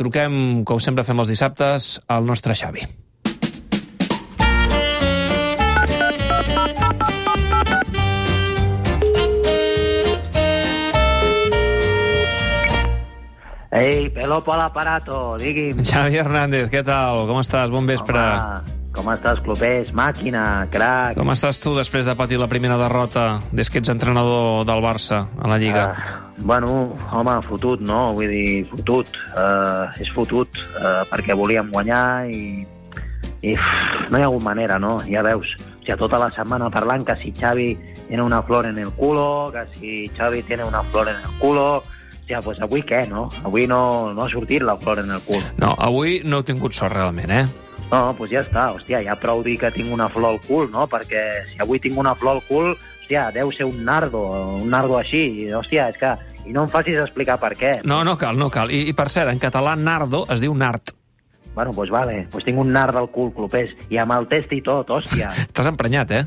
truquem, com sempre fem els dissabtes, al nostre Xavi. Ei, Pelopo a l'aparato, digui'm. Xavi Hernández, què tal? Com estàs? Bon vespre. Home, com estàs, clubers? Màquina, crac. Com estàs tu després de patir la primera derrota des que ets entrenador del Barça a la Lliga? Uh, bueno, home, fotut, no? Vull dir, fotut. Uh, és fotut, uh, perquè volíem guanyar i, i uf, no hi ha hagut manera, no? Ja veus, o sigui, tota la setmana parlant que si Xavi tiene una flor en el culo, que si Xavi tiene una flor en el culo... Hòstia, pues avui què, no? Avui no, no ha sortit la flor en el cul. No, avui no heu tingut sort realment, eh? No, doncs pues ja està, hòstia, ja prou dir que tinc una flor al cul, no? Perquè si avui tinc una flor al cul, hòstia, deu ser un nardo, un nardo així, hòstia, és que... I no em facis explicar per què. No, no cal, no cal. I, i per cert, en català nardo es diu nart. Bueno, doncs pues vale, doncs pues tinc un nard al cul, clubers, i amb el test i tot, hòstia. T'has emprenyat, eh?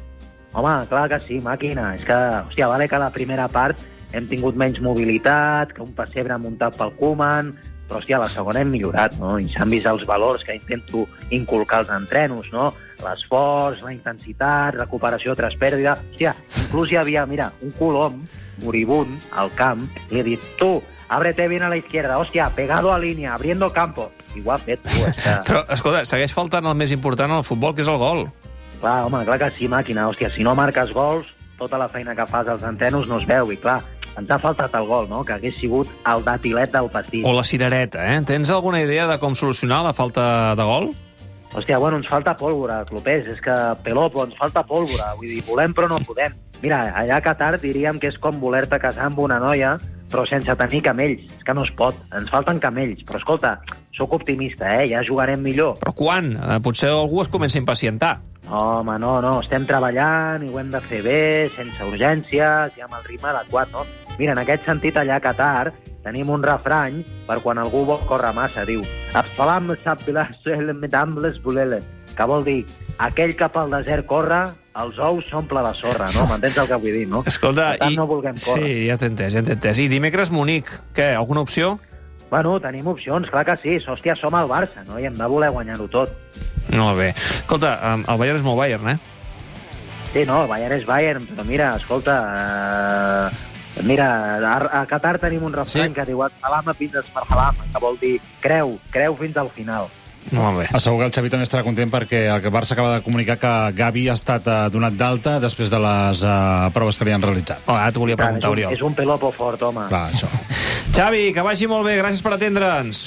Home, clar que sí, màquina. És que, hòstia, vale que la primera part hem tingut menys mobilitat, que un pessebre muntat pel Koeman, però, hòstia, a la segona hem millorat, no? I s'han vist els valors que intento inculcar als entrenos, no? L'esforç, la intensitat, recuperació tras pèrdua... Hòstia, inclús hi havia, mira, un colom moribund al camp, li he dit, tu, ábrete bien a la izquierda, hòstia, pegado a línea, abriendo campo. I ho ha fet, tu, és que... Però, escolta, segueix faltant el més important al futbol, que és el gol. Clar, home, clar que sí, màquina. Hòstia, si no marques gols, tota la feina que fas als entrenos no es veu. I clar, ens ha faltat el gol, no? Que hagués sigut el datilet del partit. O la cirereta, eh? Tens alguna idea de com solucionar la falta de gol? Hòstia, bueno, ens falta pólvora, Clopés. És que, Pelopo, ens falta pólvora. Vull dir, volem però no podem. Mira, allà a Qatar diríem que és com voler-te casar amb una noia però sense tenir camells. És que no es pot. Ens falten camells. Però escolta, sóc optimista, eh? Ja jugarem millor. Però quan? Eh, potser algú es comença a impacientar. No, home, no, no. Estem treballant i ho hem de fer bé, sense urgències i amb el ritme adequat, no? Mira, en aquest sentit, allà a Qatar tenim un refrany per quan algú vol córrer massa. Diu, Absalam les buleles que vol dir, aquell que pel desert corre, els ous s'omple de sorra, no? M'entens el que vull dir, no? Escolta, per tant, i... no vulguem córrer. Sí, ja t'he entès, ja t'he entès. I dimecres Munic, què, alguna opció? Bueno, tenim opcions, clar que sí. Hòstia, som el Barça, no? I hem de voler guanyar-ho tot. Molt bé. Escolta, el Bayern és molt Bayern, eh? Sí, no, el Bayern és Bayern, però mira, escolta... Eh, mira, a, a Qatar tenim un refrany Sí. que diu Salama fins al que vol dir creu, creu fins al final. Molt bé. Segur que el Xavi també estarà content perquè el Barça acaba de comunicar que Gavi ha estat eh, donat d'alta després de les eh, proves que li han realitzat. Oh, ara t'ho volia Clar, preguntar, és, un, Oriol. és un pelopo fort, home. Clar, això. Xavi, que vagi molt bé, gràcies per atendre'ns.